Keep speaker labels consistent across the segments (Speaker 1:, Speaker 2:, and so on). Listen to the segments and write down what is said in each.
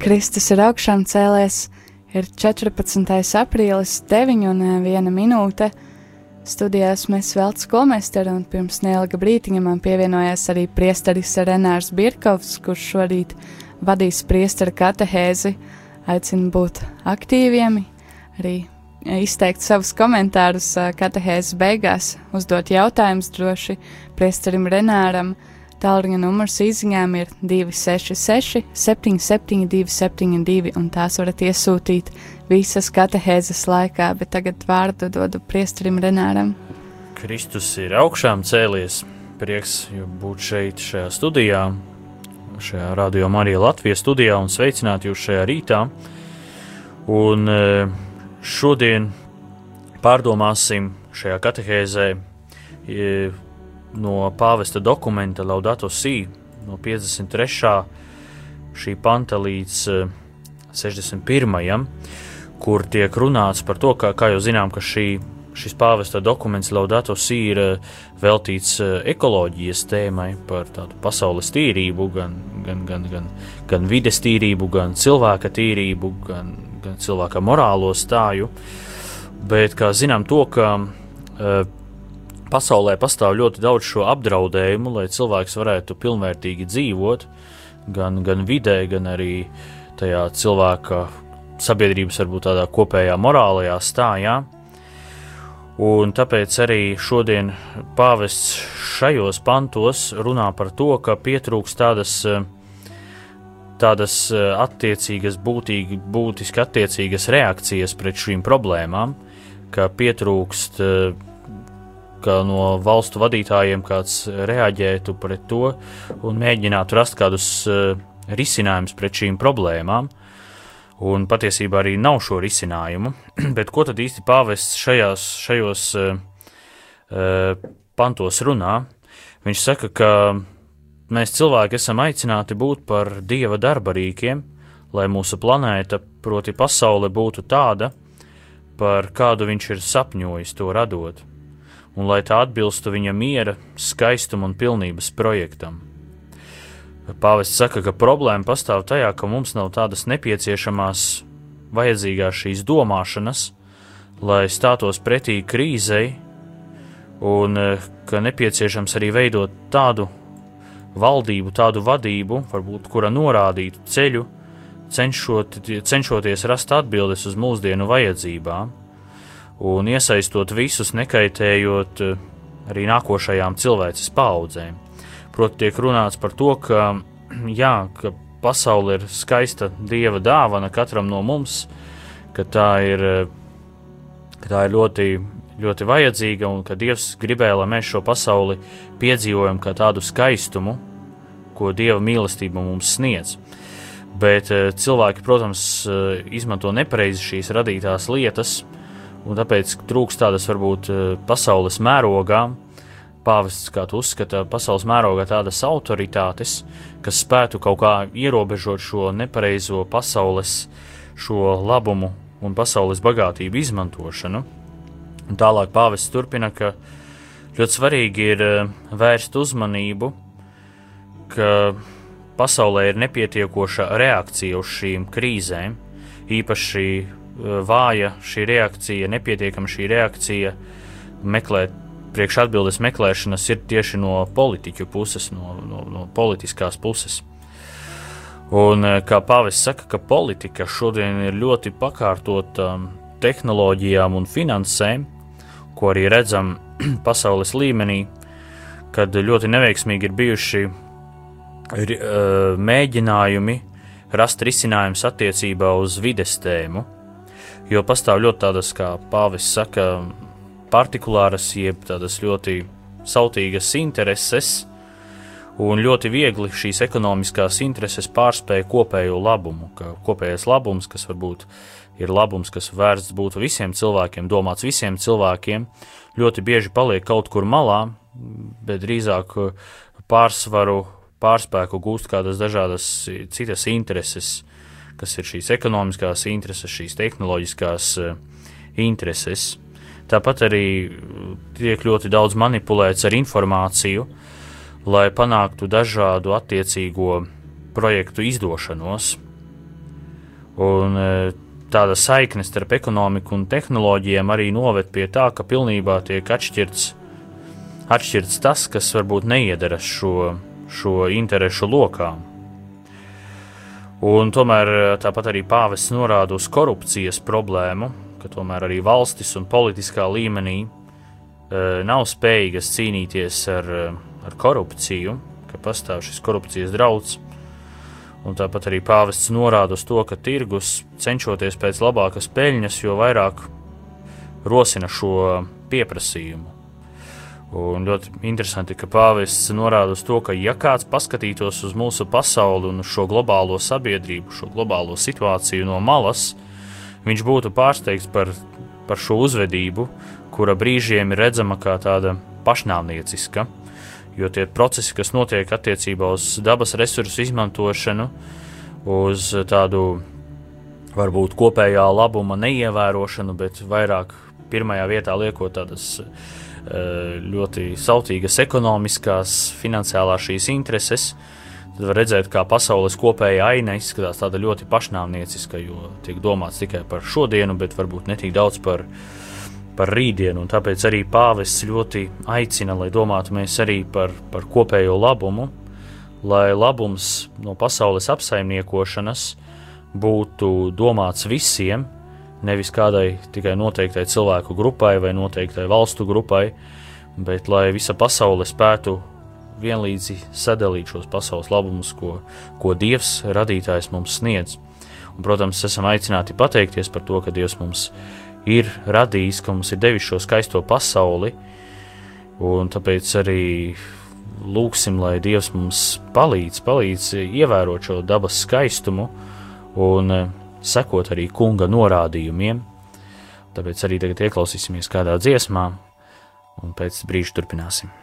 Speaker 1: Kristus ir augšām cēlēs, ir 14. aprīlis, 9 un 1 minūte. Studijās mēs velc komesteru un pirms neilga brītiņa man pievienojās arī priesteris Renārs Birkovs, kurš šorīt vadīs priestera katehēzi. Aicinu būt aktīviem, arī izteikt savus komentārus katehēzes beigās, uzdot jautājumus droši priesterim Renāram. Tālruņa numurs izziņām ir 266, 772, 72, un tās varat iesūtīt visas katehēzes laikā, bet tagad vārdu dodu priesterim Renāram.
Speaker 2: Kristus ir augšām cēlies. Prieks būt šeit, šajā studijā, šajā radio Marija Latvijas studijā un sveicināt jūs šajā rītā. Un e, šodien pārdomāsim šajā katehēzē e, no pāvesta dokumenta Laudato Si no 53. šī panta līdz 61. Eh, kur tiek runāts par to, ka, kā jau zinām, ka šī, šis pāvesta dokuments Laudato Si ir eh, veltīts eh, ekoloģijas tēmai par tādu pasaules tīrību, gan, gan, gan, gan, gan vides tīrību, gan cilvēka tīrību, gan, gan cilvēka morālo stāju. Bet, kā zinām, to, ka pasaulē pastāv ļoti daudz šo apdraudējumu, lai cilvēks varētu pilnvērtīgi dzīvot, gan, gan vidē, gan arī tajā cilvēka sabiedrības, varbūt tādā kopējā morālajā stājā. Un tāpēc arī šodien pāvests šajos pantos runā par to, ka pietrūks tādas, tādas attiecīgas, būtīgi, būtiski attiecīgas reakcijas pret šīm problēmām, ka pietrūkst uh, ka no valstu vadītājiem kāds reaģētu pret to un mēģinātu rast kādus uh, risinājumus pret šīm problēmām. Un patiesībā arī nav šo risinājumu. Bet ko tad īsti pāvests šajās, šajos uh, pantos runā? Viņš saka, ka mēs cilvēki esam aicināti būt par dieva darbarīkiem, lai mūsu planēta, proti pasaule, būtu tāda, par kādu viņš ir sapņojis to radot un lai tā atbilstu viņa miera, skaistuma un pilnības projektam. Pāvests saka, ka problēma pastāv tajā, ka mums nav tādas nepieciešamās, vajadzīgās šīs domāšanas, lai stātos pretī krīzei, un eh, ka nepieciešams arī veidot tādu valdību, tādu vadību, varbūt kura norādītu ceļu, cenšot, cenšoties rast atbildes uz mūsdienu vajadzībām un iesaistot visus, nekaitējot eh, arī nākošajām cilvēces paudzēm. Proti, tiek runāts par to, ka, jā, ka pasaule ir skaista dieva dāvana katram no mums, ka tā ir, eh, ka tā ir ļoti, ļoti vajadzīga un ka Dievs gribēja, lai mēs šo pasauli piedzīvojam kā tādu skaistumu, ko Dieva mīlestība mums sniedz. Bet eh, cilvēki, protams, izmanto nepareizi šīs radītās lietas, un tāpēc trūks tādas varbūt eh, pasaules mērogā. Pāvests, kā tu uzskata, pasaules mērogā tādas autoritātes, kas spētu kaut kā ierobežot šo nepareizo pasaules, šo labumu un pasaules bagātību izmantošanu. Un tālāk pāvests turpina, ka ļoti svarīgi ir eh, vērst uzmanību, ka pasaulē ir nepietiekoša reakcija uz šīm krīzēm, īpaši vāja šī reakcija, nepietiekama šī reakcija meklēt priekšatbildes meklēšanas ir tieši no politiķu puses, no, no, no politiskās puses. Un kā Pāvis saka, ka politika šodien ir ļoti pakārtota tehnoloģijām un finansēm, ko arī redzam pasaules līmenī, kad ļoti neveiksmīgi ir bijuši ir, uh, mēģinājumi rast risinājumus attiecībā uz vides tēmu jo pastāv ļoti tādas, kā pāvis saka, partikulāras, jeb tādas ļoti sautīgas intereses, un ļoti viegli šīs ekonomiskās intereses pārspēja kopējo labumu, ka kopējais labums, kas varbūt ir labums, kas vērsts būtu visiem cilvēkiem, domāts visiem cilvēkiem, ļoti bieži paliek kaut kur malā, bet drīzāk pārsvaru, pārspēku gūst kādas dažādas citas intereses, kas ir šīs ekonomiskās intereses, šīs tehnoloģiskās uh, intereses. Tāpat arī eh, tiek ļoti daudz manipulēts ar informāciju, lai panāktu dažādu attiecīgo projektu izdošanos. Un tāda saikne starp ekonomiku un tehnoloģijām arī noved pie tā, ka pilnībā tiek atšķirts, atšķirts tas, kas varbūt neiedaras šo, šo interešu lokā. Un tomēr tāpat arī pāvests norāda uz korupcijas problēmu, ka tomēr arī valstis un politiskā līmenī uh, nav spējīgas cīnīties ar, ar korupciju, ka pastāv šis korupcijas draudz. Un tāpat arī pāvests norāda uz to, ka tirgus cenšoties pēc labākas peļņas, jo vairāk rosina šo pieprasījumu. Un ļoti interesanti, ka pāvests norāda uz to, ka, ja kāds paskatītos uz mūsu pasauli un uz šo globālo sabiedrību, šo globālo situāciju no malas, viņš būtu pārsteigts par, par šo uzvedību, kura brīžiem ir redzama kā tāda pašnāvnieciska jo tie procesi, kas notiek attiecībā uz dabas resursu izmantošanu, uz tādu varbūt kopējā labuma neievērošanu, bet vairāk pirmajā vietā liekot tādas eh, ļoti sautīgas ekonomiskās, finansiālās šīs intereses, tad var redzēt, kā pasaules kopējā aina izskatās tāda ļoti pašnāvnieciska, jo tiek domāts tikai par šodienu, bet varbūt ne tik daudz par par rītdienu, tāpēc arī pāvests ļoti aicina, lai domātu mēs arī par, par kopējo labumu, lai labums no pasaules apsaimniekošanas būtu domāts visiem, nevis kādai tikai noteiktai cilvēku grupai vai noteiktai valstu grupai, bet lai visa pasaule spētu vienlīdzi sadalīt šos pasaules labumus, ko, ko Dievs, radītājs, mums sniedz. Un, protams, esam aicināti pateikties par to, ka Dievs mums ir radījis, ka mums ir devis šo skaisto pasauli, un tāpēc arī lūksim, lai Dievs mums palīdz, palīdz ievērot šo dabas skaistumu un eh, sekot arī kunga norādījumiem. Tāpēc arī tagad ieklausīsimies kādā dziesmā, un pēc brīža turpināsim.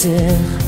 Speaker 3: still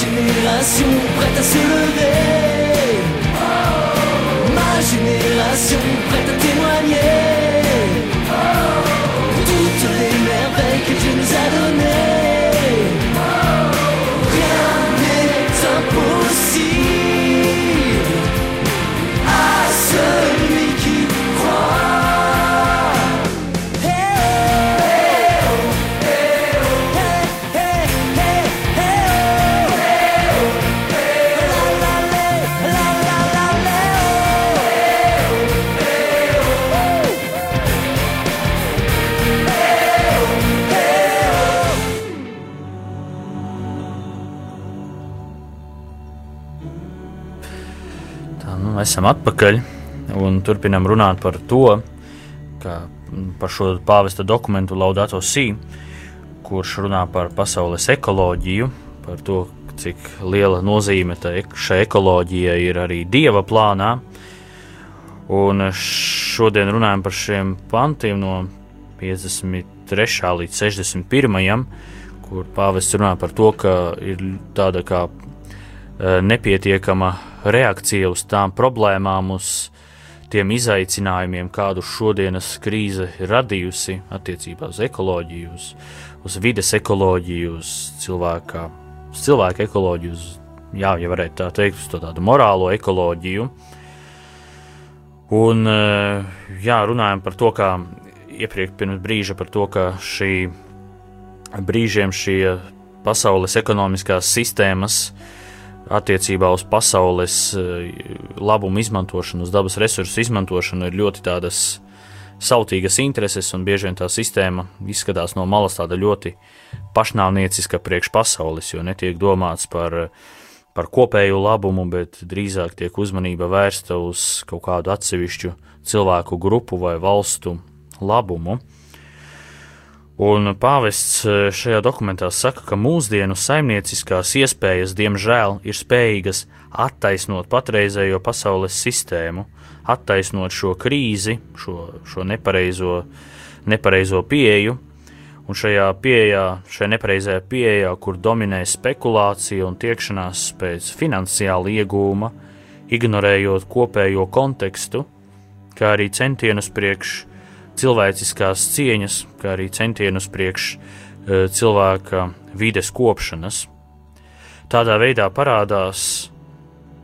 Speaker 3: génération prête à se lever. Ma génération prête à témoigner.
Speaker 2: Esam atpakaļ un turpinām runāt par to, kā, mm, par šo pāvesta dokumentu Laudato Si, kurš runā par pasaules ekoloģiju, par to, cik liela nozīme šai ekoloģijai ir arī dieva plānā. Un šodien runājam par šiem pantiem no 53. līdz 61. kur pāvests runā par to, ka ir tāda kā nepietiekama reakcija uz tām problēmām, uz tiem izaicinājumiem, kādus šodienas krīze ir radījusi attiecībā uz ekoloģiju, uz, uz vides ekoloģiju, uz cilvēka, uz cilvēka ekoloģiju, uz, jā, ja varētu tā teikt, uz tādu morālo ekoloģiju. Un, eh, jā, runājam par to, kā iepriekš pirms brīža par to, ka šī brīžiem šie pasaules ekonomiskās sistēmas attiecībā uz pasaules eh, labumu izmantošanu, uz dabas resursu izmantošanu ir ļoti tādas sautīgas intereses, un bieži vien tā sistēma izskatās no malas tāda ļoti pašnāvnieciska priekš pasaules, jo netiek domāts par, par kopēju labumu, bet drīzāk tiek uzmanība vērsta uz kaut kādu atsevišķu cilvēku grupu vai valstu labumu. Un pāvests eh, šajā dokumentā saka, ka mūsdienu saimnieciskās iespējas, diemžēl, ir spējīgas attaisnot patreizējo pasaules sistēmu, attaisnot šo krīzi, šo, šo nepareizo, nepareizo pieeju. Un šajā pieejā, šajā nepareizajā pieejā, kur dominē spekulācija un tiekšanās pēc finansiāla iegūma, ignorējot kopējo kontekstu, kā arī centienus priekš cilvēciskās cieņas, kā arī centienus priekš e, cilvēka vides kopšanas. Tādā veidā parādās,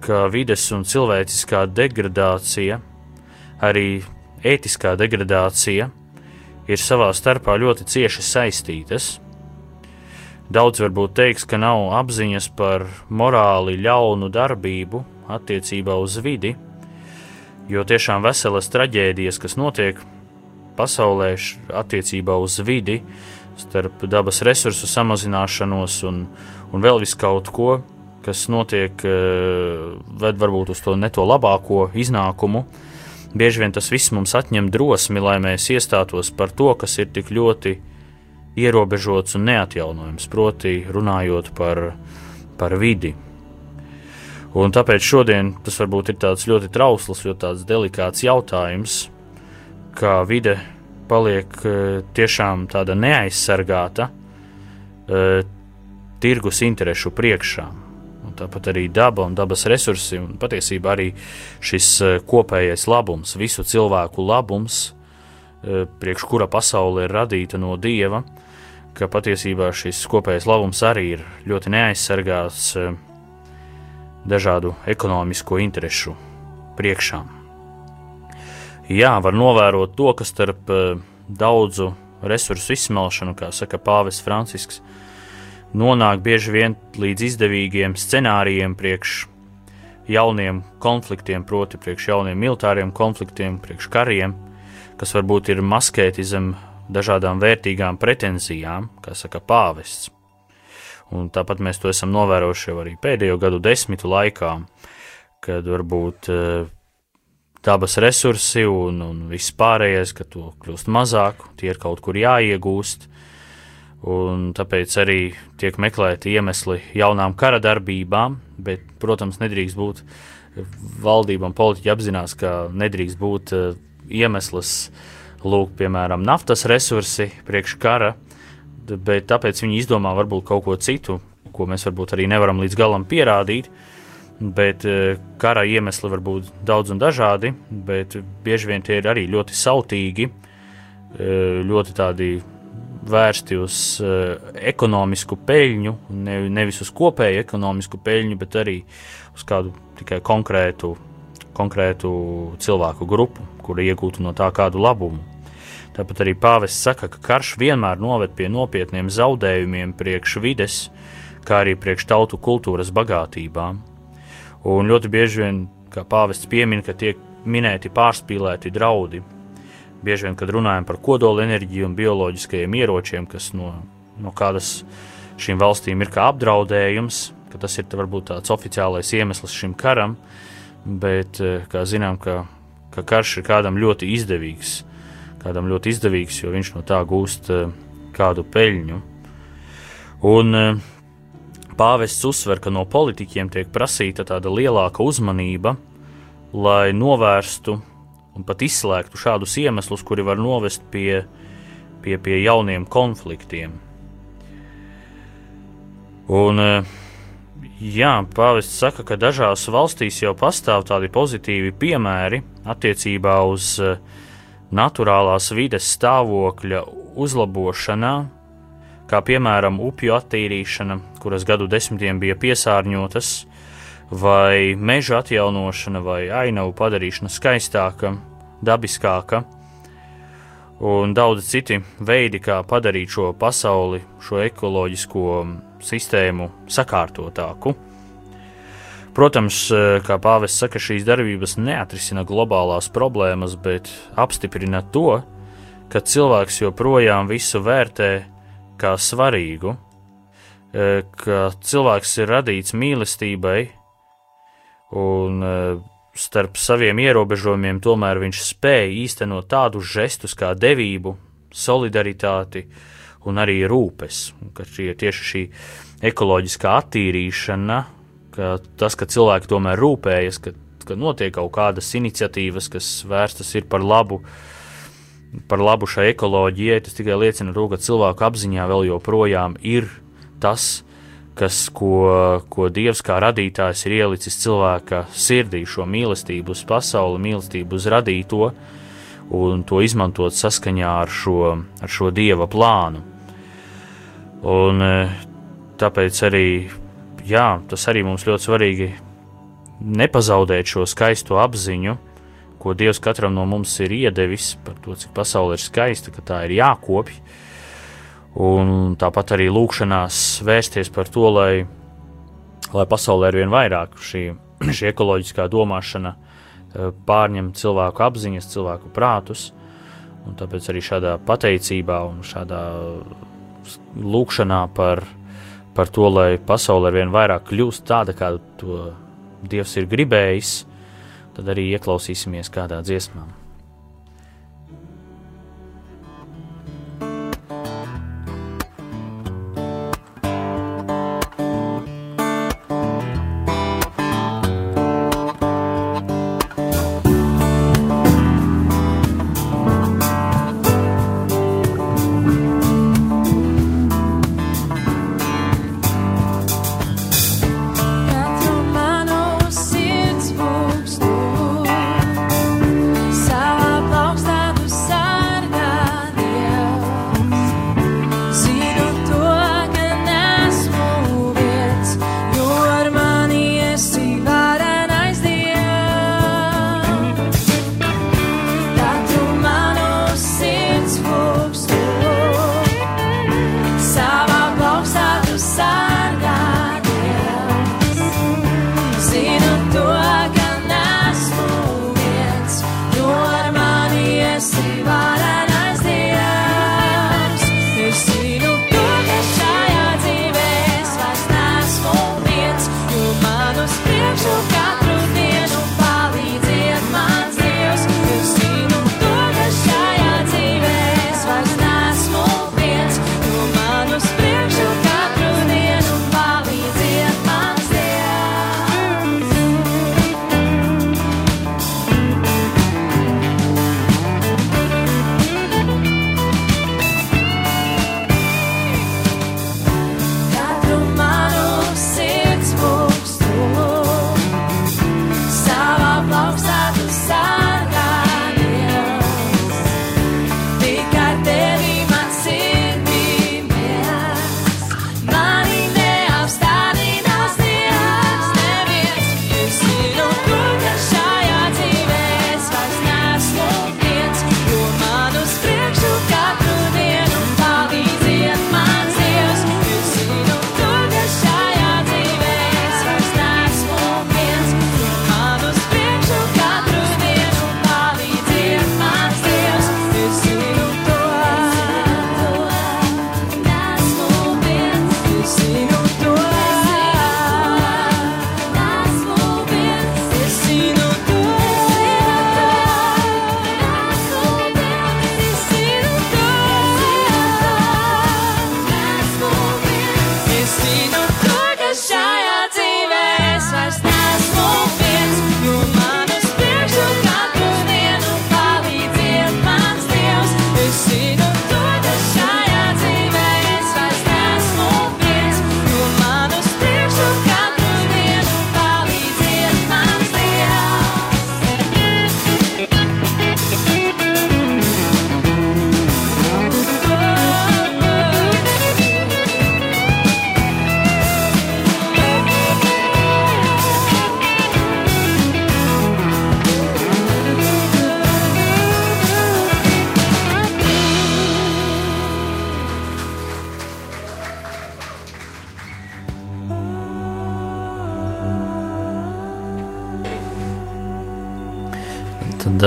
Speaker 2: ka vides un cilvēciskā degradācija, arī ētiskā degradācija, ir savā starpā ļoti cieši saistītas. Daudz varbūt teiks, ka nav apziņas par morāli ļaunu darbību attiecībā uz vidi, jo tiešām veselas traģēdijas, kas notiek pasaulē attiecībā uz vidi, starp dabas resursu samazināšanos un, un vēl vis kaut ko, kas notiek, ved varbūt uz to ne to labāko iznākumu. Bieži vien tas viss mums atņem drosmi, lai mēs iestātos par to, kas ir tik ļoti ierobežots un neatjaunojams, proti, runājot par, par vidi. Un tāpēc šodien tas varbūt ir tāds ļoti trausls, ļoti delikāts jautājums, kā vide paliek tiešām tāda neaizsargāta tirgus interešu priekšā. Un tāpat arī daba un dabas resursi, un patiesībā arī šis kopējais labums, visu cilvēku labums, priekš kura pasaule ir radīta no dieva, ka patiesībā šis kopējais labums arī ir ļoti neaizsargāts dažādu ekonomisko interesu priekšā. Jā, var novērot to, ka starp daudzu resursu izsmelšanu, kā saka Pāvests Francisks, nonāk bieži vien līdz izdevīgiem scenārijiem priekš jauniem konfliktiem, proti, priekš jauniem militāriem konfliktiem, priekš kariem, kas varbūt ir maskēti zem dažādām vērtīgām pretenzijām, kā saka pāvests. Un tāpat mēs to esam novērojuši arī pēdējo gadu desmitu laikā, kad varbūt uh, dabas resursi un, un viss pārējais, ka to kļūst mazāk, tie ir kaut kur jāiegūst, un tāpēc arī tiek meklēti iemesli jaunām kara darbībām, bet, protams, nedrīkst būt valdībām, politiķi apzinās, ka nedrīkst būt uh, iemesls, lūk, piemēram, naftas resursi priekš kara, bet tāpēc viņi izdomā varbūt kaut ko citu, ko mēs varbūt arī nevaram līdz galam pierādīt. Bet eh, kara iemesli var būt daudz un dažādi, bet bieži vien tie ir arī ļoti sautīgi, eh, ļoti tādi vērsti uz uh, ekonomisku peļņu, ne, nevis uz kopēju ekonomisku peļņu, bet arī uz kādu tikai konkrētu, konkrētu cilvēku grupu, kura iegūtu no tā kādu labumu. Tāpat arī pāvests saka, ka karš vienmēr noved pie nopietniem zaudējumiem priekš vides, kā arī priekš tautu kultūras bagātībām. Un ļoti bieži vien, kā pāvests piemin, ka tiek minēti pārspīlēti draudi, bieži vien, kad runājam par kodola enerģiju un bioloģiskajiem ieročiem, kas no, no kādas šīm valstīm ir kā apdraudējums, ka tas ir varbūt tāds oficiālais iemesls šim karam, bet, eh, kā zinām, ka, ka karš ir kādam ļoti izdevīgs, kādam ļoti izdevīgs, jo viņš no tā gūst eh, kādu peļņu. Un eh, pāvests uzsver, ka no politiķiem tiek prasīta tāda lielāka uzmanība, lai novērstu un pat izslēgtu šādus iemeslus, kuri var novest pie, pie, pie jauniem konfliktiem. Un, jā, pāvests saka, ka dažās valstīs jau pastāv tādi pozitīvi piemēri attiecībā uz naturālās vides stāvokļa uzlabošanā, kā piemēram upju attīrīšana, kuras gadu desmitiem bija piesārņotas, vai meža atjaunošana, vai ainavu padarīšana skaistāka, dabiskāka, un daudz citi veidi, kā padarīt šo pasauli, šo ekoloģisko sistēmu sakārtotāku. Protams, kā pāvests saka, šīs darbības neatrisina globālās problēmas, bet apstiprina to, ka cilvēks joprojām visu vērtē kā svarīgu, ka cilvēks ir radīts mīlestībai, un starp saviem ierobežojumiem tomēr viņš spēja īstenot tādus žestus kā devību, solidaritāti un arī rūpes. Ka šie, tieši šī ekoloģiskā attīrīšana, ka tas, ka cilvēki tomēr rūpējas, ka, ka notiek kaut kādas iniciatīvas, kas vērstas ir par labu, par labu šai ekoloģijai, tas tikai liecina to, ka cilvēku apziņā vēl joprojām ir tas, kas, ko, ko Dievs kā radītājs ir ielicis cilvēka sirdī, šo mīlestību uz pasauli, mīlestību uz radīto, un to izmantot saskaņā ar šo, ar šo Dieva plānu. Un e, tāpēc arī, jā, tas arī mums ļoti svarīgi nepazaudēt šo skaisto apziņu, ko Dievs katram no mums ir iedevis par to, cik pasaule ir skaista, ka tā ir jākopja Un tāpat arī lūkšanās vērsties par to, lai, lai pasaulē ar vien vairāk šī, šī ekoloģiskā domāšana eh, pārņem cilvēku apziņas, cilvēku prātus. Un tāpēc arī šādā pateicībā un šādā lūkšanā par, par to, lai pasaule ar vien vairāk kļūst tāda, kādu to Dievs ir gribējis, tad arī ieklausīsimies kādā dziesmā.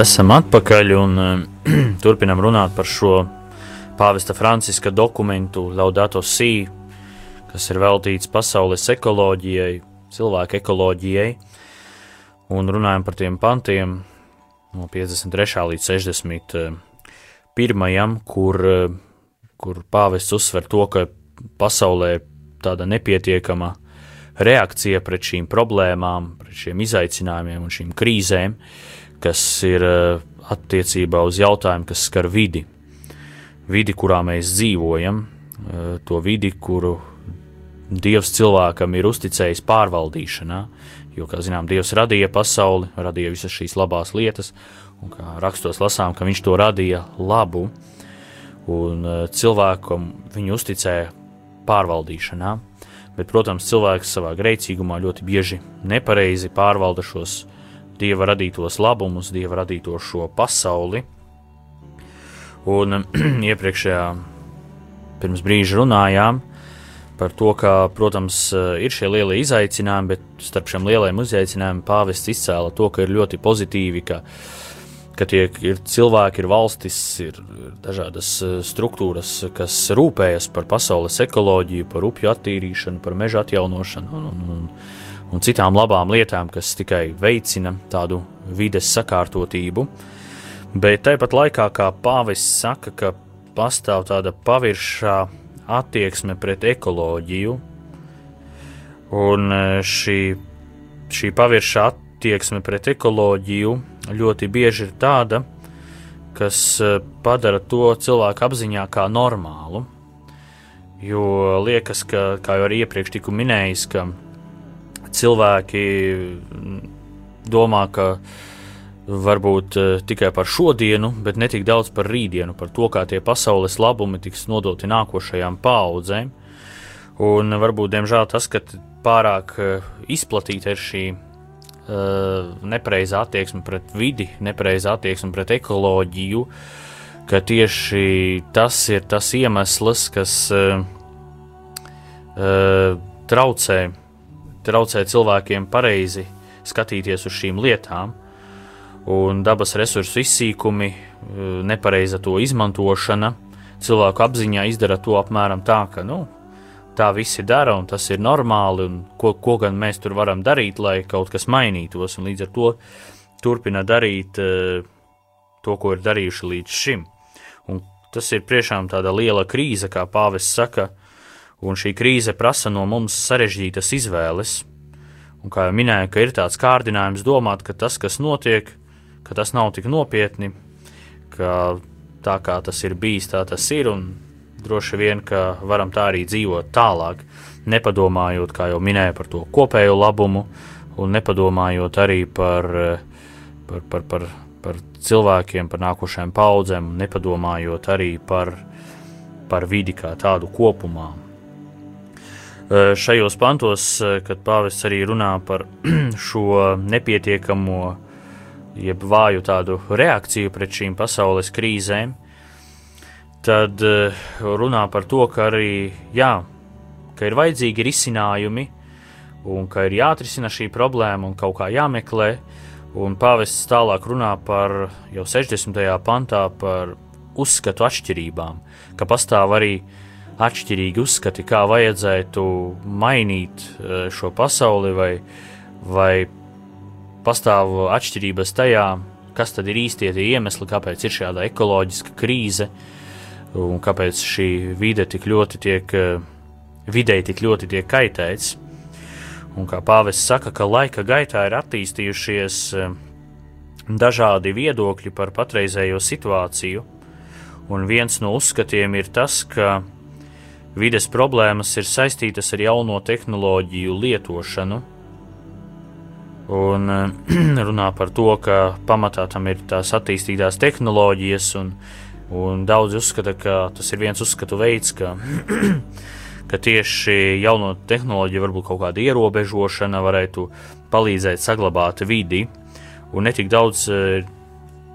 Speaker 2: Esam atpakaļ un uh, turpinam runāt par šo pāvesta Franciska dokumentu Laudato Si, kas ir veltīts pasaules ekoloģijai, cilvēku ekoloģijai, un runājam par tiem pantiem no 53. līdz 61. kur, uh, kur pāvests uzsver to, ka pasaulē tāda nepietiekama reakcija pret šīm problēmām, pret šiem izaicinājumiem un šīm krīzēm, kas ir uh, attiecībā uz jautājumu, kas skar vidi. Vidi, kurā mēs dzīvojam, uh, to vidi, kuru Dievs cilvēkam ir uzticējis pārvaldīšanā, jo, kā zinām, Dievs radīja pasauli, radīja visas šīs labās lietas, un kā rakstos lasām, ka viņš to radīja labu, un uh, cilvēkam viņu uzticēja pārvaldīšanā. Bet, protams, cilvēks savā grēcīgumā ļoti bieži nepareizi pārvalda šos dieva radītos labumus, dieva radīto šo pasauli. Un iepriekšējā pirms brīža runājām par to, ka, protams, ir šie lielie izaicinājumi, bet starp šiem lielajiem izaicinājumiem pāvests izcēla to, ka ir ļoti pozitīvi, ka ka tiek, ir cilvēki, ir valstis, ir dažādas eh, struktūras, kas rūpējas par pasaules ekoloģiju, par upju attīrīšanu, par meža atjaunošanu un, un, un, un citām labām lietām, kas tikai veicina tādu vides sakārtotību. Bet tāpat laikā, kā pāvests saka, ka pastāv tāda paviršā attieksme pret ekoloģiju, un eh, šī, šī paviršā attieksme pret ekoloģiju ļoti bieži ir tāda, kas e, padara to cilvēku apziņā kā normālu. Jo liekas, ka, kā jau arī iepriekš tiku minējis, ka cilvēki domā, ka varbūt e, tikai par šodienu, bet ne tik daudz par rītdienu, par to, kā tie pasaules labumi tiks nodoti nākošajām paudzēm. Un varbūt, diemžēl, tas, ka pārāk e, izplatīta ir šī Eh, nepareizā attieksme pret vidi, nepareizā attieksme pret ekoloģiju, ka tieši tas ir tas iemesls, kas uh, uh, traucē, traucē cilvēkiem pareizi skatīties uz šīm lietām, un dabas resursu izsīkumi, uh, nepareiza to izmantošana, cilvēku apziņā izdara to apmēram tā, ka, nu, tā visi dara, un tas ir normāli, un ko, ko gan mēs tur varam darīt, lai kaut kas mainītos, un līdz ar to turpina darīt uh, to, ko ir darījuši līdz šim. Un tas ir tiešām tāda liela krīze, kā pāvests saka, un šī krīze prasa no mums sarežģītas izvēles. Un kā jau minēju, ka ir tāds kārdinājums domāt, ka tas, kas notiek, ka tas nav tik nopietni, ka tā kā tas ir bijis, tā tas ir, un droši vien, ka varam tā arī dzīvot tālāk, nepadomājot, kā jau minēju, par to kopējo labumu, un nepadomājot arī par, par, par, par, par cilvēkiem, par nākošajām paudzēm, un nepadomājot arī par, par vidi kā tādu kopumā. Šajos pantos, kad pāvests arī runā par šo nepietiekamo, jeb vāju tādu reakciju pret šīm pasaules krīzēm, tad eh, runā par to, ka arī jā, ka ir vajadzīgi risinājumi un ka ir jāatrisina šī problēma un kaut kā jāmeklē. Un pāvests tālāk runā par jau 60. pantā par uzskatu atšķirībām, ka pastāv arī atšķirīgi uzskati, kā vajadzētu mainīt eh, šo pasauli, vai, vai pastāv atšķirības tajā, kas tad ir īstie tie iemesli, kāpēc ir šāda ekoloģiska krīze, un kāpēc šī vide tik ļoti tiek, eh, videi tik ļoti tiek kaitēts. Un kā pāvests saka, ka laika gaitā ir attīstījušies eh, dažādi viedokļi par patreizējo situāciju, un viens no uzskatiem ir tas, ka vides problēmas ir saistītas ar jauno tehnoloģiju lietošanu, un eh, runā par to, ka pamatā tam ir tās attīstītās tehnoloģijas un Un daudzi uzskata, ka tas ir viens uzskatu veids, ka, ka tieši jauno tehnoloģiju, varbūt kaut kāda ierobežošana varētu palīdzēt saglabāt vidi, un netik daudz e,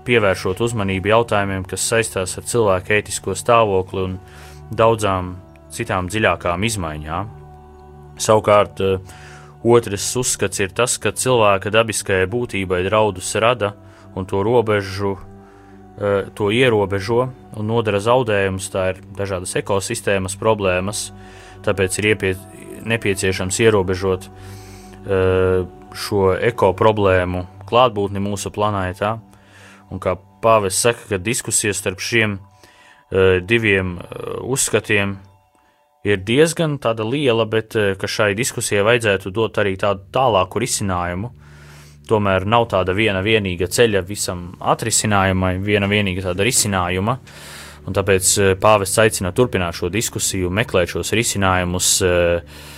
Speaker 2: pievēršot uzmanību jautājumiem, kas saistās ar cilvēku ētisko stāvokli un daudzām citām dziļākām izmaiņām. Savukārt, e, otrs uzskats ir tas, ka cilvēka dabiskajai būtībai draudus rada un to robežu, eh, to ierobežo un nodara zaudējumus. Tā ir dažādas ekosistēmas problēmas, tāpēc ir iepie, nepieciešams ierobežot eh, šo eko problēmu klātbūtni mūsu planētā. Un kā pāvis saka, ka diskusijas starp šiem uh, diviem uh, uzskatiem ir diezgan liela, bet uh, ka šai diskusijai vajadzētu dot arī tādu tālāku risinājumu. Tomēr nav tāda viena vienīga ceļa visam atrisinājumai, viena vienīga tāda risinājuma. Un tāpēc uh, pāvests aicina turpināt šo diskusiju, meklēt šos risinājumus uh,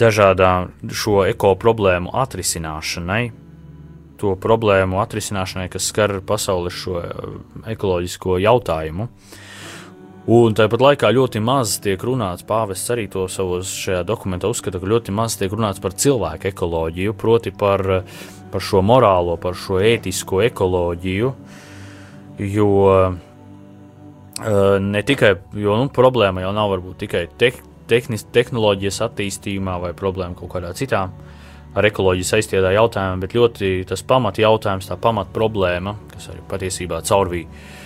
Speaker 2: dažādām šo eko problēmu atrisināšanai, to problēmu atrisināšanai, kas skar pasaules šo eh, ekoloģisko jautājumu. Un tāpat laikā ļoti maz tiek runāts, pāvests arī to savos šajā dokumentā uzskata, ka ļoti maz tiek runāts par cilvēku ekoloģiju, proti par, par šo morālo, par šo ētisko ekoloģiju, jo eh, ne tikai, jo nu, problēma jau nav varbūt tikai te, tehnis, tehnoloģijas attīstījumā vai problēma kaut kādā citā ar ekoloģiju saistītā jautājumā, bet ļoti tas pamat jautājums, tā pamat problēma, kas arī patiesībā caurvīja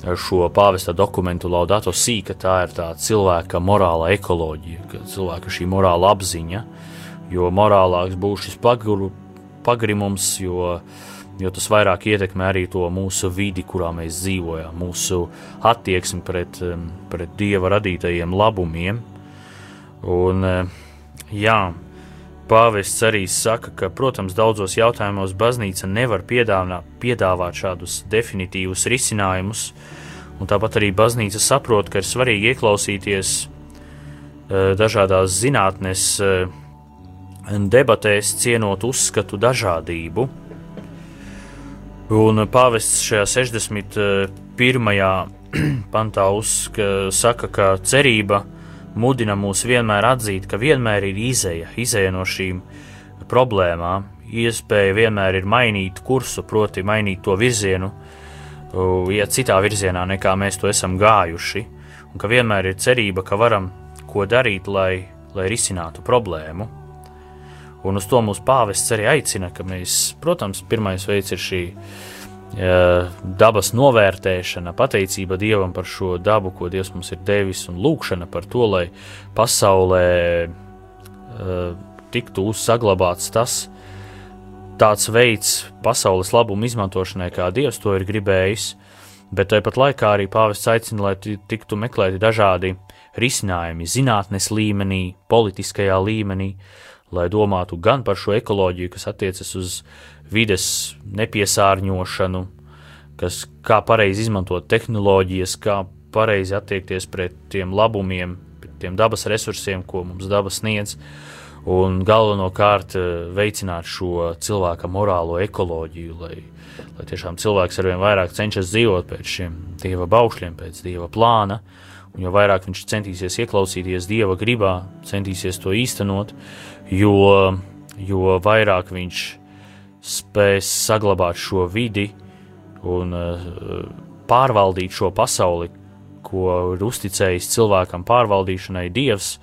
Speaker 2: šo pāvesta dokumentu Laudato sīka, tā ir tā cilvēka morāla ekoloģija, cilvēka šī morāla apziņa, jo morālāks būs šis paguru, pagrimums, jo, jo tas vairāk ietekmē arī to mūsu vidi, kurā mēs dzīvojam, mūsu attieksmi pret, pret Dieva radītajiem labumiem. Un, jā, Pāvests arī saka, ka, protams, daudzos jautājumos baznīca nevar piedāvāt, piedāvāt šādus definitīvus risinājumus, un tāpat arī baznīca saprot, ka ir svarīgi ieklausīties uh, dažādās zinātnes uh, debatēs, cienot uzskatu dažādību. Un pāvests šajā 61. pantā uzska, saka, ka cerība ir mudina mūs vienmēr atzīt, ka vienmēr ir izēja, izēja no šīm problēmām, iespēja vienmēr ir mainīt kursu, proti, mainīt to virzienu, iet citā virzienā nekā mēs to esam gājuši, un ka vienmēr ir cerība, ka varam ko darīt, lai, lai risinātu problēmu. Un uz to mūsu pāvests arī aicina, ka mēs, protams, pirmais veids ir šī dabas novērtēšana, pateicība Dievam par šo dabu, ko Dievs mums ir devis, un lūkšana par to, lai pasaulē uh, tiktu saglabāts tas tāds veids pasaules labumu izmantošanai, kā Dievs to ir gribējis, bet tāpat laikā arī pāvests aicina, lai tiktu meklēti dažādi risinājumi zinātnes līmenī, politiskajā līmenī, lai domātu gan par šo ekoloģiju, kas attiecas uz vides nepiesārņošanu, kas, kā pareizi izmantot tehnoloģijas, kā pareizi attiekties pret tiem labumiem, pret tiem dabas resursiem, ko mums daba sniedz, un galvenokārt eh, veicināt šo cilvēka morālo ekoloģiju, lai, lai tiešām cilvēks arvien vairāk cenšas dzīvot pēc šiem dieva baušļiem, pēc dieva plāna, un jo vairāk viņš centīsies ieklausīties dieva gribā, centīsies to īstenot, jo, jo vairāk viņš spēs saglabāt šo vidi un uh, pārvaldīt šo pasauli, ko ir uzticējis cilvēkam pārvaldīšanai Dievs,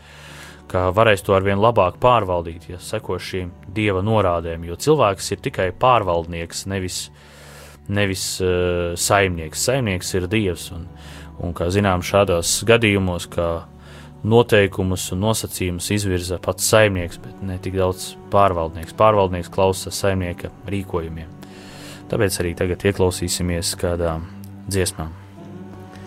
Speaker 2: ka varēs to arvien labāk pārvaldīt, ja seko šīm Dieva norādēm, jo cilvēks ir tikai pārvaldnieks, nevis, nevis uh, saimnieks. Saimnieks ir Dievs, un, un kā zinām, šādos gadījumos, kā noteikumus un nosacījumus izvirza pats saimnieks, bet ne tik daudz pārvaldnieks. Pārvaldnieks klausās saimnieka rīkojumiem. Tāpēc arī tagad ieklausīsimies kādā dziesmā.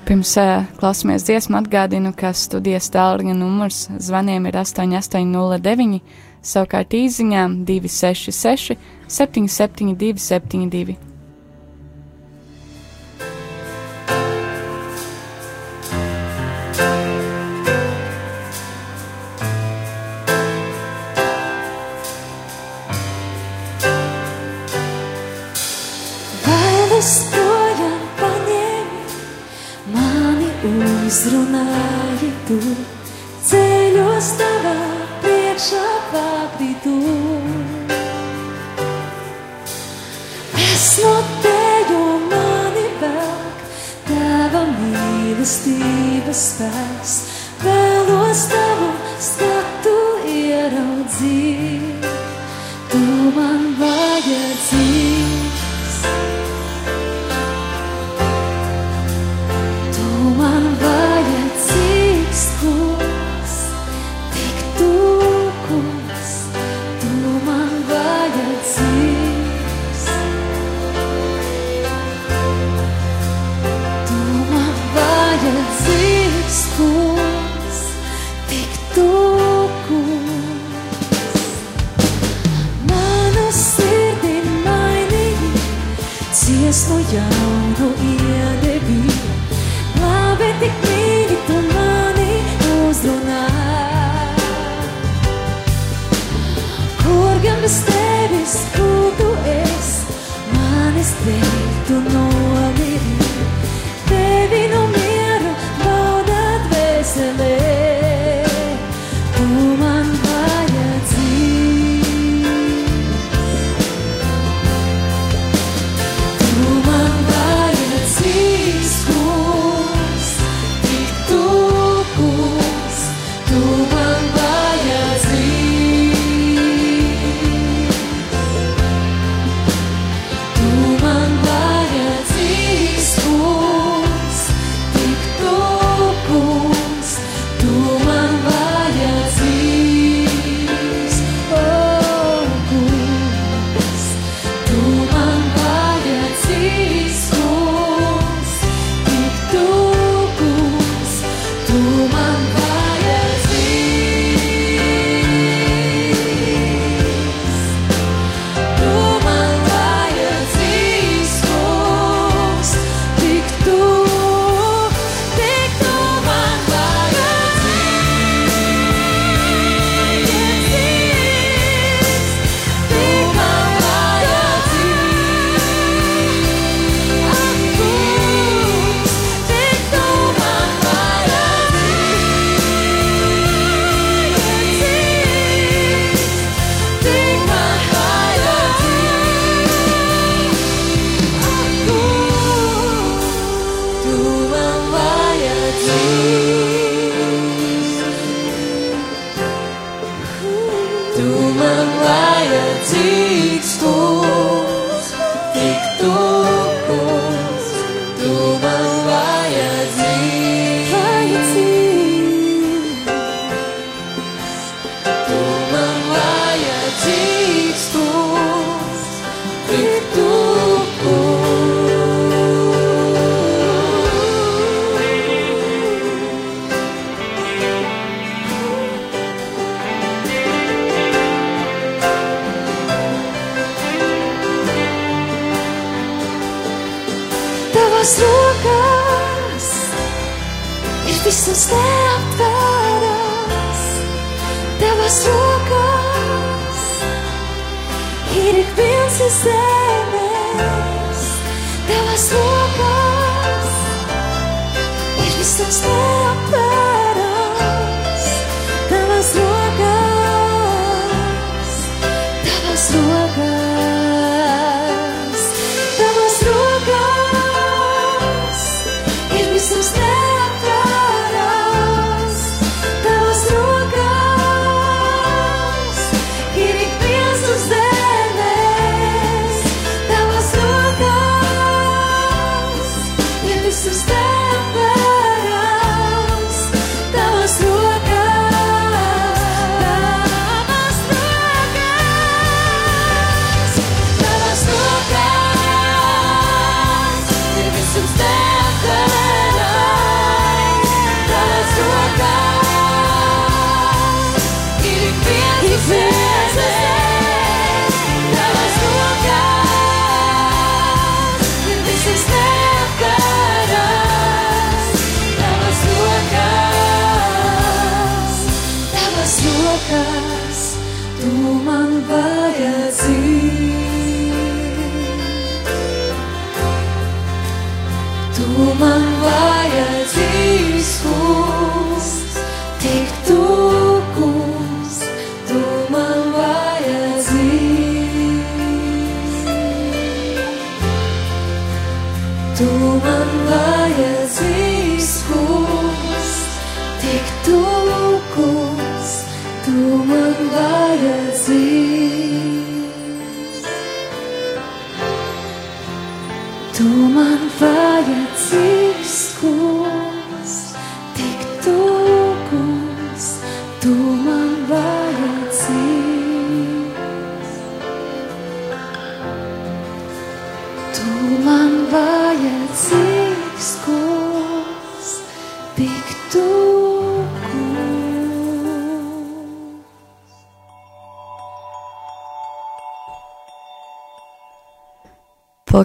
Speaker 1: Pirms uh, klausāmies dziesmu, atgādinu, ka studijas tālruņa numurs zvaniem ir 8809, savukārt īsiņām 266, 772, 72.
Speaker 4: Uzrunāji tu, ceļos tavā priekšā pākrītu. Es no teju mani velk, tava mīlestības spēks, vēlos tavu skatu ieraudzīt, tu man vajadzīgs. stojalo ia devi Plave te credi tomane uzlunā Kur gan bez tevis, kur tu es, manis tevi tu no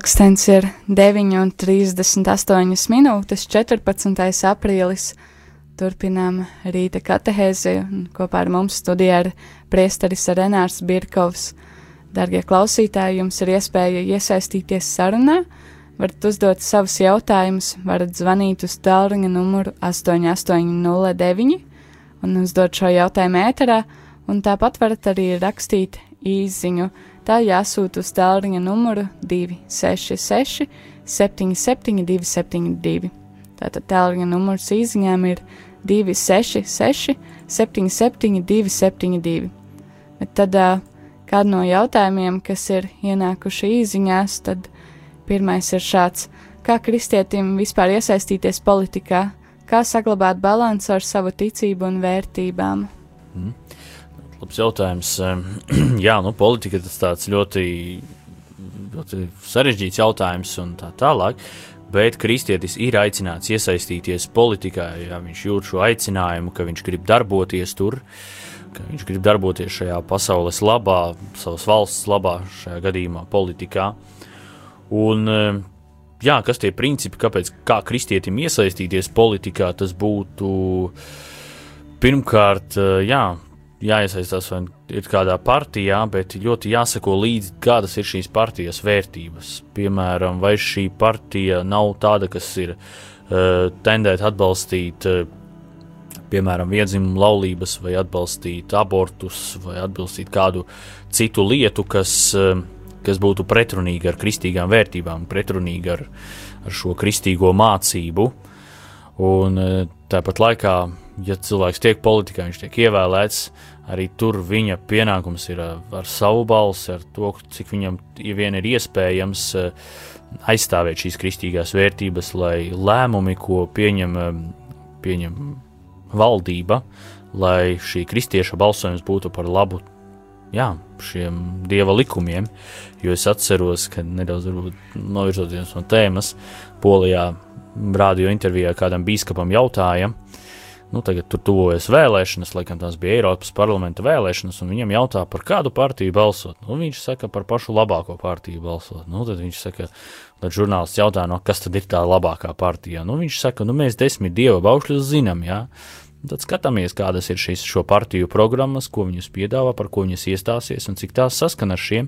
Speaker 1: Pulkstenis ir 9,38 minūtes, 14. aprīlis. Turpinām rīta katehēziju, un kopā ar mums studijā ir priesteris Renārs Birkovs. Darbie klausītāji, jums ir iespēja iesaistīties sarunā, varat uzdot savus jautājumus, varat zvanīt uz tālruņa numuru 8809 un uzdot šo jautājumu ēterā, un tāpat varat arī rakstīt īziņu tā jāsūta uz tālruņa numuru 266 77 272. Tātad tālruņa numurs īziņām ir 266 77 272. Bet tad kādu no jautājumiem, kas ir ienākuši īziņās, tad pirmais ir šāds. Kā kristietim vispār iesaistīties politikā? Kā saglabāt balansu ar savu ticību un vērtībām?
Speaker 2: Mm. Labs jautājums. Jā, nu, politika tas tāds ļoti, ļoti sarežģīts jautājums un tā tālāk. Bet kristietis ir aicināts iesaistīties politikā, ja viņš jūt šo aicinājumu, ka viņš grib darboties tur, ka viņš grib darboties šajā pasaules labā, savas valsts labā, šajā gadījumā politikā. Un, jā, kas tie principi, kāpēc kā kristietim iesaistīties politikā, tas būtu pirmkārt, jā, jāiesaistās vai ir kādā partijā, bet ļoti jāsako līdzi, kādas ir šīs partijas vērtības. Piemēram, vai šī partija nav tāda, kas ir uh, tendēta atbalstīt, uh, piemēram, vienzimumu laulības, vai atbalstīt abortus, vai atbalstīt kādu citu lietu, kas, uh, kas būtu pretrunīga ar kristīgām vērtībām, pretrunīga ar, ar šo kristīgo mācību. Un uh, tāpat laikā ja cilvēks tiek politikā, viņš tiek ievēlēts, arī tur viņa pienākums ir ar savu balsi, ar to, cik viņam vien ir iespējams aizstāvēt šīs kristīgās vērtības, lai lēmumi, ko pieņem, pieņem valdība, lai šī kristieša balsojums būtu par labu jā, šiem dieva likumiem. Jo es atceros, ka nedaudz novirzoties no tēmas, Polijā rādio intervijā kādam biskupam jautāja, Nu, tagad tur tuvojas vēlēšanas, laikam tās bija Eiropas parlamenta vēlēšanas, un viņam jautā, par kādu partiju balsot. Nu, viņš saka, par pašu labāko partiju balsot. Nu, tad viņš saka, tad žurnālists jautā, no kas tad ir tā labākā partija. Nu, viņš saka, nu, mēs desmit dieva baušļus zinām, jā. Tad skatāmies, kādas ir šīs partiju programmas, ko viņas piedāvā, par ko viņas iestāsies un cik tās saskana ar šiem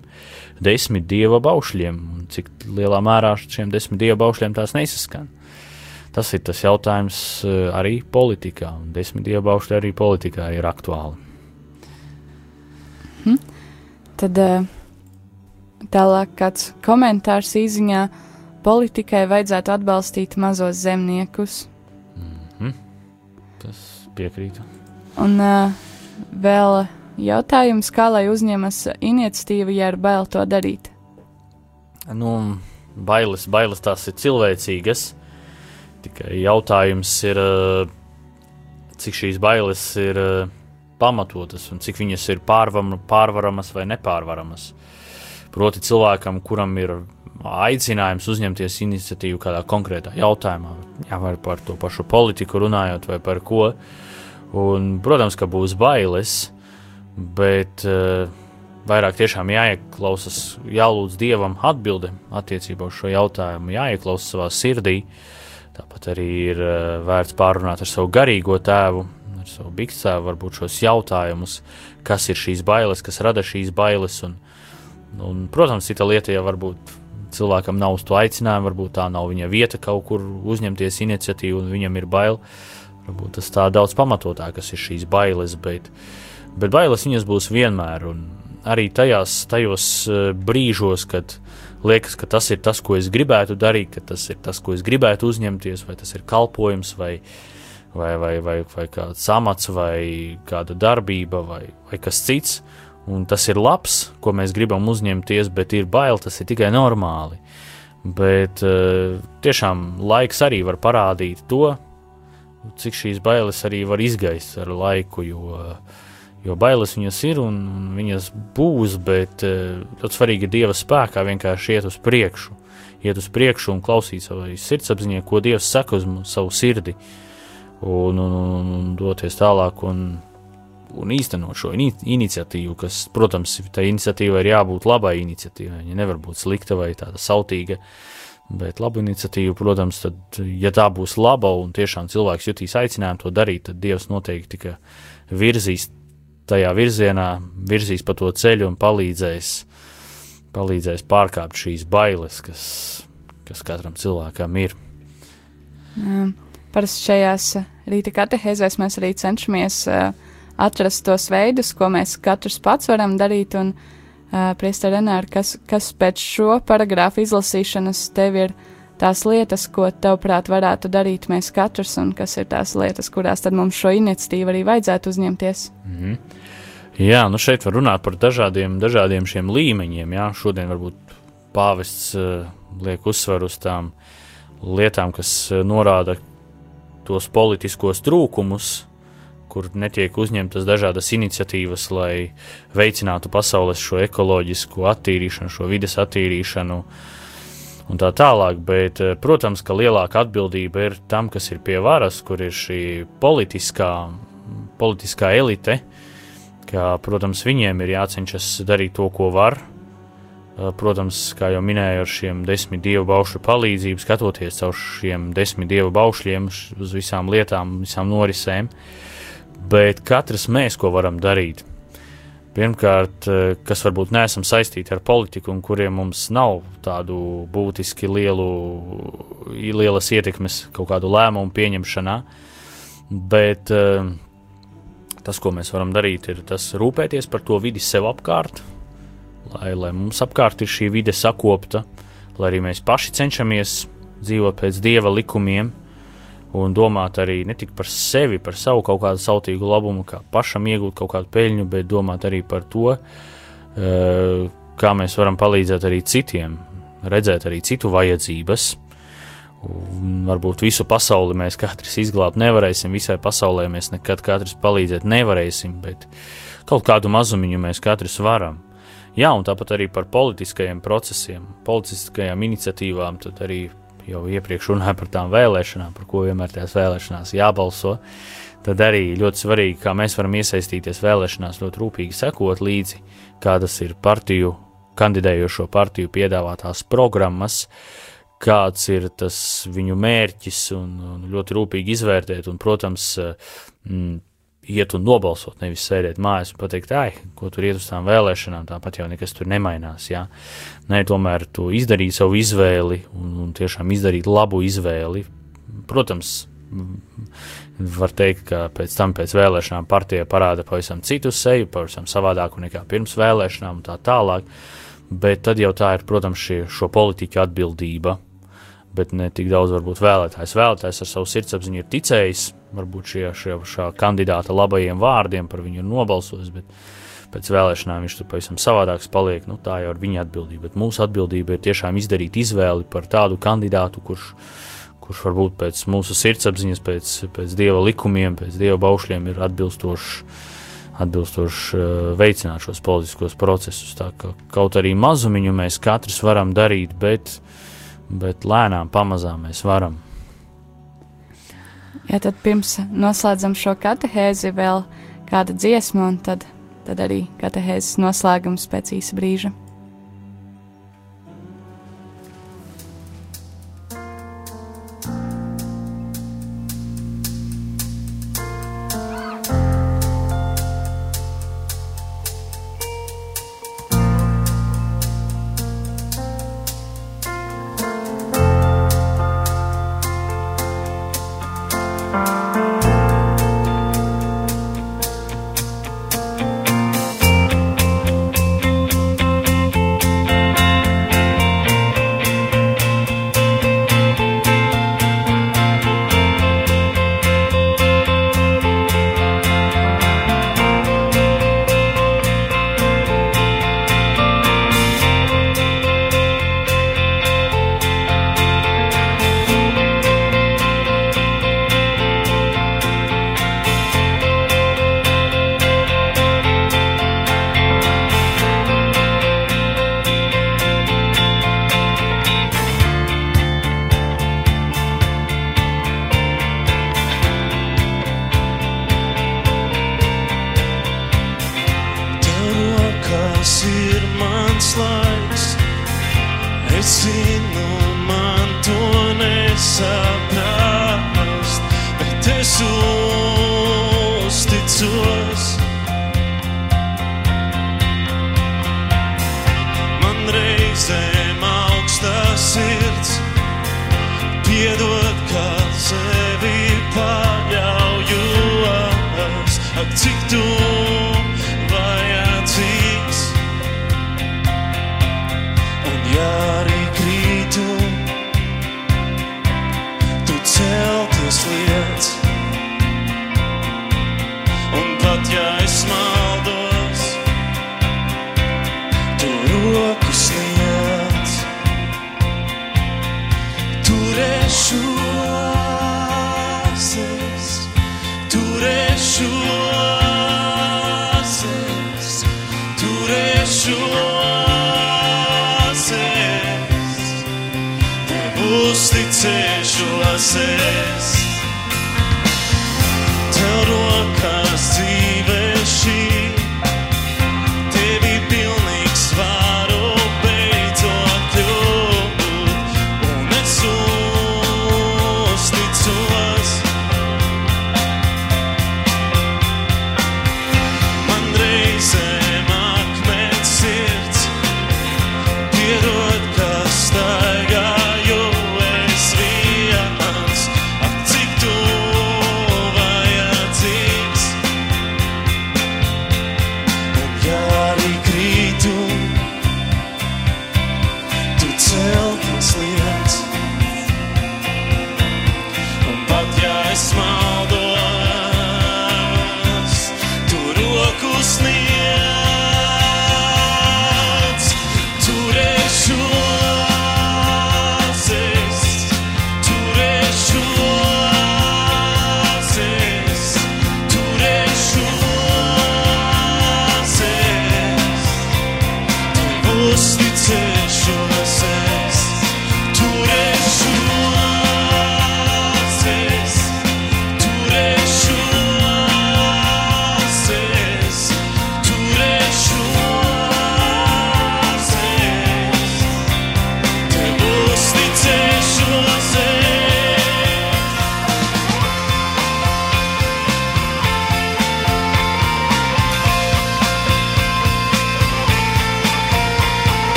Speaker 2: desmit dieva baušļiem, un cik lielā mērā šiem desmit dieva baušļiem tās nesaskan. Tas ir tas jautājums eh, arī politikā, un desmit iebaušļi arī politikā ir aktuāli.
Speaker 1: Hmm. Tad eh, tālāk kāds komentārs īziņā politikai vajadzētu atbalstīt mazos zemniekus.
Speaker 2: Mm -hmm. Tas piekrītu.
Speaker 1: Un uh, vēl jautājums, kā lai uzņemas iniciatīvu, ja ir bail to darīt?
Speaker 2: Nu, bailes, bailes tās ir cilvēcīgas. Tikai jautājums ir, eh, cik šīs bailes ir eh, pamatotas un cik viņas ir pārvam, pārvaramas vai nepārvaramas. Proti, cilvēkam, kuram ir aicinājums uzņemties iniciatīvu kādā konkrētā jautājumā, jā, vai par to pašu politiku runājot, vai par ko. Un, protams, ka būs bailes, bet uh, vairāk tiešām jāieklausās, jālūdz dievam atbildi attiecībā uz šo jautājumu, jāieklausās savā sirdī. Uh, Tāpat arī ir uh, vērts pārunāt ar savu garīgo tēvu, ar savu bikstēvu, varbūt šos jautājumus, kas ir šīs bailes, kas rada šīs bailes. Un, un, protams, cita lieta, ja varbūt cilvēkam nav uz to aicinājumu, varbūt tā nav viņa vieta kaut kur uzņemties iniciatīvu, un viņam ir bail. Varbūt tas tā daudz pamatotākas ir šīs bailes, bet, bet bailes viņas būs vienmēr. Un arī tajās, tajos uh, brīžos, kad liekas, ka tas ir tas, ko es gribētu darīt, ka tas ir tas, ko es gribētu uzņemties, vai tas ir kalpojums, vai, vai, vai, vai, vai kāds amats, vai kāda darbība, vai, vai kas cits. Un tas ir labs, ko mēs gribam uzņemties, bet ir bail, tas ir tikai normāli. Bet uh, tiešām laiks arī var parādīt to, cik šīs bailes arī var izgaist ar laiku. Jo, uh, Jo bailes viņas ir un, un viņas būs, bet uh, ļoti svarīgi ir Dieva spēkā vienkārši iet uz priekšu. Iet uz priekšu un klausīt savai sirdsapziņai, ko Dievs saka uz savu sirdi, un, un, un, un doties tālāk un un īstenot šo ini iniciatīvu, kas, protams, tā iniciatīva ir jābūt labai iniciatīvai. Viņa nevar būt slikta vai tāda sautīga. Bet laba iniciatīva, protams, tad, ja tā būs laba un tiešām cilvēks jutīs aicinājumu to darīt, tad Dievs noteikti virzīs tajā virzienā, virzīs pa to ceļu un palīdzēs, palīdzēs pārkāpt šīs bailes, kas, kas katram cilvēkam ir.
Speaker 1: Parasti šajās uh, rīta katehēzēs mēs arī cenšamies uh, atrast tos veidus, ko mēs katrs pats varam darīt. Un, uh, Priesta Renāra, kas, kas pēc šo paragrāfu izlasīšanas tev ir tās lietas, ko tavprāt varētu darīt mēs katrs, un kas ir tās lietas, kurās tad mums šo iniciatīvu arī vajadzētu uzņemties?
Speaker 2: Mm -hmm. Jā, nu šeit var runāt par dažādiem, dažādiem šiem līmeņiem. Jā. Šodien varbūt pāvests uh, liek uzsvaru uz tām lietām, kas uh, norāda tos politiskos trūkumus, kur netiek uzņemtas dažādas iniciatīvas, lai veicinātu pasaules šo ekoloģisko attīrīšanu, šo vides attīrīšanu. Un tā tālāk, bet, uh, protams, ka lielāka atbildība ir tam, kas ir pie varas, kur ir šī politiskā, politiskā elite, ka, protams, viņiem ir jācenšas darīt to, ko var. Protams, kā jau minēju, ar šiem desmit dievu baušļu palīdzību, skatoties caur šiem desmit dievu baušļiem uz visām lietām, visām norisēm. Bet katrs mēs, ko varam darīt, pirmkārt, kas varbūt neesam saistīti ar politiku un kuriem mums nav tādu būtiski lielu, lielas ietekmes kaut kādu lēmumu pieņemšanā, bet tas, ko mēs varam darīt, ir tas rūpēties par to vidi sev apkārt, lai, lai mums apkārt ir šī vide sakopta, lai arī mēs paši cenšamies dzīvot pēc dieva likumiem un domāt arī ne tikai par sevi, par savu kaut kādu sautīgu labumu, kā pašam iegūt kaut kādu peļņu, bet domāt arī par to, eh, kā mēs varam palīdzēt arī citiem, redzēt arī citu vajadzības Un varbūt visu pasauli mēs katrs izglābt nevarēsim, visai pasaulē mēs nekad katrs palīdzēt nevarēsim, bet kaut kādu mazumiņu mēs katrs varam. Jā, un tāpat arī par politiskajiem procesiem, politiskajām iniciatīvām, tad arī jau iepriekš runāju par tām vēlēšanām, par ko vienmēr tajās vēlēšanās jābalso. Tad arī ļoti svarīgi, kā mēs varam iesaistīties vēlēšanās, ļoti rūpīgi sekot līdzi, kādas ir partiju, kandidējošo partiju piedāvātās programmas, kāds ir tas viņu mērķis, un, un ļoti rūpīgi izvērtēt, un, protams, mm, iet un nobalsot, nevis sēdēt mājās un pateikt, ah, ko tur iet uz tām vēlēšanām, tāpat jau nekas tur nemainās. Jā. Nē, tomēr tu izdarīji savu izvēli un, un tiešām izdarīt labu izvēli. Protams, var teikt, ka pēc tam, pēc vēlēšanām, partija parāda pavisam citu seju, pavisam savādāku nekā pirms vēlēšanām un tā tālāk. Bet tad jau tā ir, protams, šie, šo politiķu atbildība bet ne tik daudz varbūt vēlētājs. Vēlētājs ar savu sirdsapziņu ir ticējis, varbūt šie, šie, šā kandidāta labajiem vārdiem par viņu ir nobalsojis, bet pēc vēlēšanām viņš tur pavisam savādāks paliek. Nu, tā jau ir viņa atbildība, bet mūsu atbildība ir tiešām izdarīt izvēli par tādu kandidātu, kurš, kurš varbūt pēc mūsu sirdsapziņas, pēc, pēc dieva likumiem, pēc dieva baušļiem ir atbilstošs atbilstoši uh, veicināt šos politiskos procesus. Ka kaut arī mazumiņu mēs katrs varam darīt, bet bet lēnām, pamazām mēs varam.
Speaker 1: Ja tad pirms noslēdzam šo katehēzi, vēl kāda dziesma, un tad, tad arī katehēzes noslēgums pēc īsa brīža.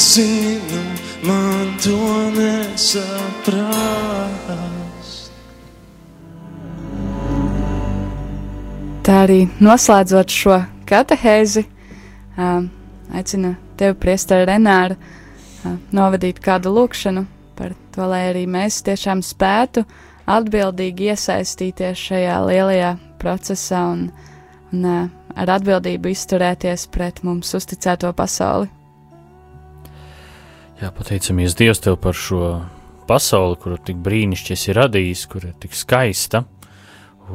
Speaker 5: Zinu, man to nesaprast.
Speaker 1: Tā arī noslēdzot šo katehēzi, aicinu tevi, Priesteri Renāra, uh, novadīt kādu lūkšanu par to, lai arī mēs tiešām spētu atbildīgi iesaistīties šajā lielajā procesā un, un ar atbildību izturēties pret mums uzticēto pasauli.
Speaker 2: Jā, pateicamies Dievam tev par šo pasauli, kuru tik brīnišķīgi esi radījis, kur ir tik skaista.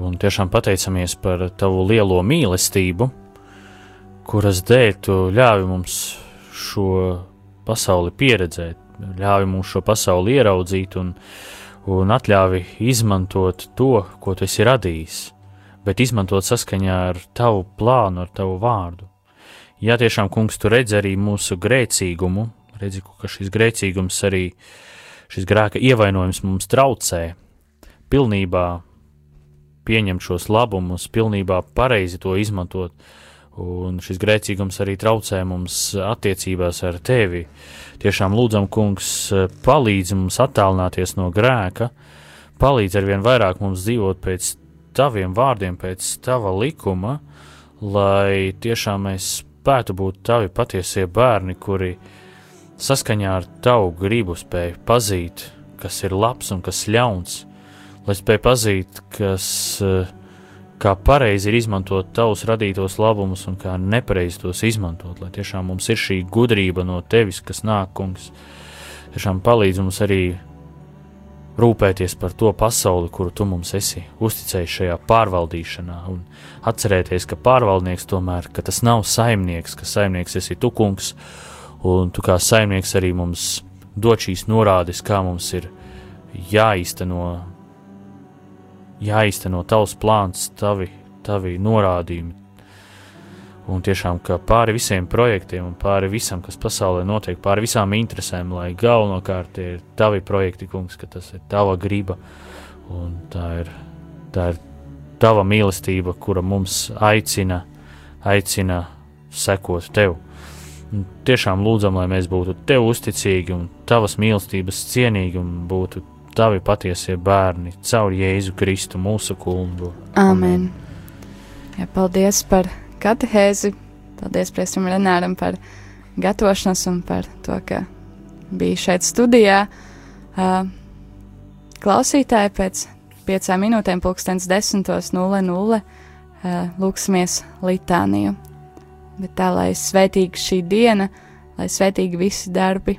Speaker 2: Un tiešām pateicamies par tavu lielo mīlestību, kuras dēļ tu ļāvi mums šo pasauli pieredzēt, ļauj mums šo pasauli ieraudzīt un, un atļauj izmantot to, ko tu esi radījis, bet izmantot saskaņā ar tavu plānu, ar tavu vārdu. Ja tiešām, kungs, tu redzi arī mūsu grēcīgumu, redzi, ka šis grēcīgums arī, šis grēka ievainojums mums traucē pilnībā pieņemt šos labumus, pilnībā pareizi to izmantot, un šis grēcīgums arī traucē mums attiecībās ar tevi. Tiešām lūdzam, kungs, palīdz mums attālināties no grēka, palīdz arvien vairāk mums dzīvot pēc taviem vārdiem, pēc tava likuma, lai tiešām mēs spētu būt tavi patiesie bērni, kuri saskaņā ar tavu gribu spēj pazīt, kas ir labs un kas ļauns, lai spēj pazīt, kas, eh, kā pareizi ir izmantot tavus radītos labumus un kā nepareizi tos izmantot, lai tiešām mums ir šī gudrība no tevis, kas nāk, kungs, tiešām palīdz mums arī rūpēties par to pasauli, kuru tu mums esi uzticējis šajā pārvaldīšanā, un atcerēties, ka pārvaldnieks tomēr, ka tas nav saimnieks, ka saimnieks esi tu, kungs, un tu kā saimnieks arī mums dod šīs norādes, kā mums ir jāīsteno, jāīsteno tavs plāns, tavi, tavi norādījumi. Un tiešām, ka pāri visiem projektiem un pāri visam, kas pasaulē notiek, pāri visām interesēm, lai galvenokārt ir tavi projekti, kungs, ka tas ir tava griba un tā ir, tā ir tava mīlestība, kura mums aicina, aicina sekot tev. Tiešām lūdzam, lai mēs būtu tev uzticīgi un tavas mīlestības cienīgi un būtu tavi patiesie bērni caur Jēzu Kristu mūsu kungu.
Speaker 1: Amen. Jā, paldies par katehēzi. Paldies Priestam Renāram par gatavošanos un par to, ka bija šeit studijā. Uh, klausītāji pēc piecām minūtēm, pulkstens 10.00. Uh, lūksimies litāniju. Bet tā, lai svētīga šī diena, lai svētīgi visi darbi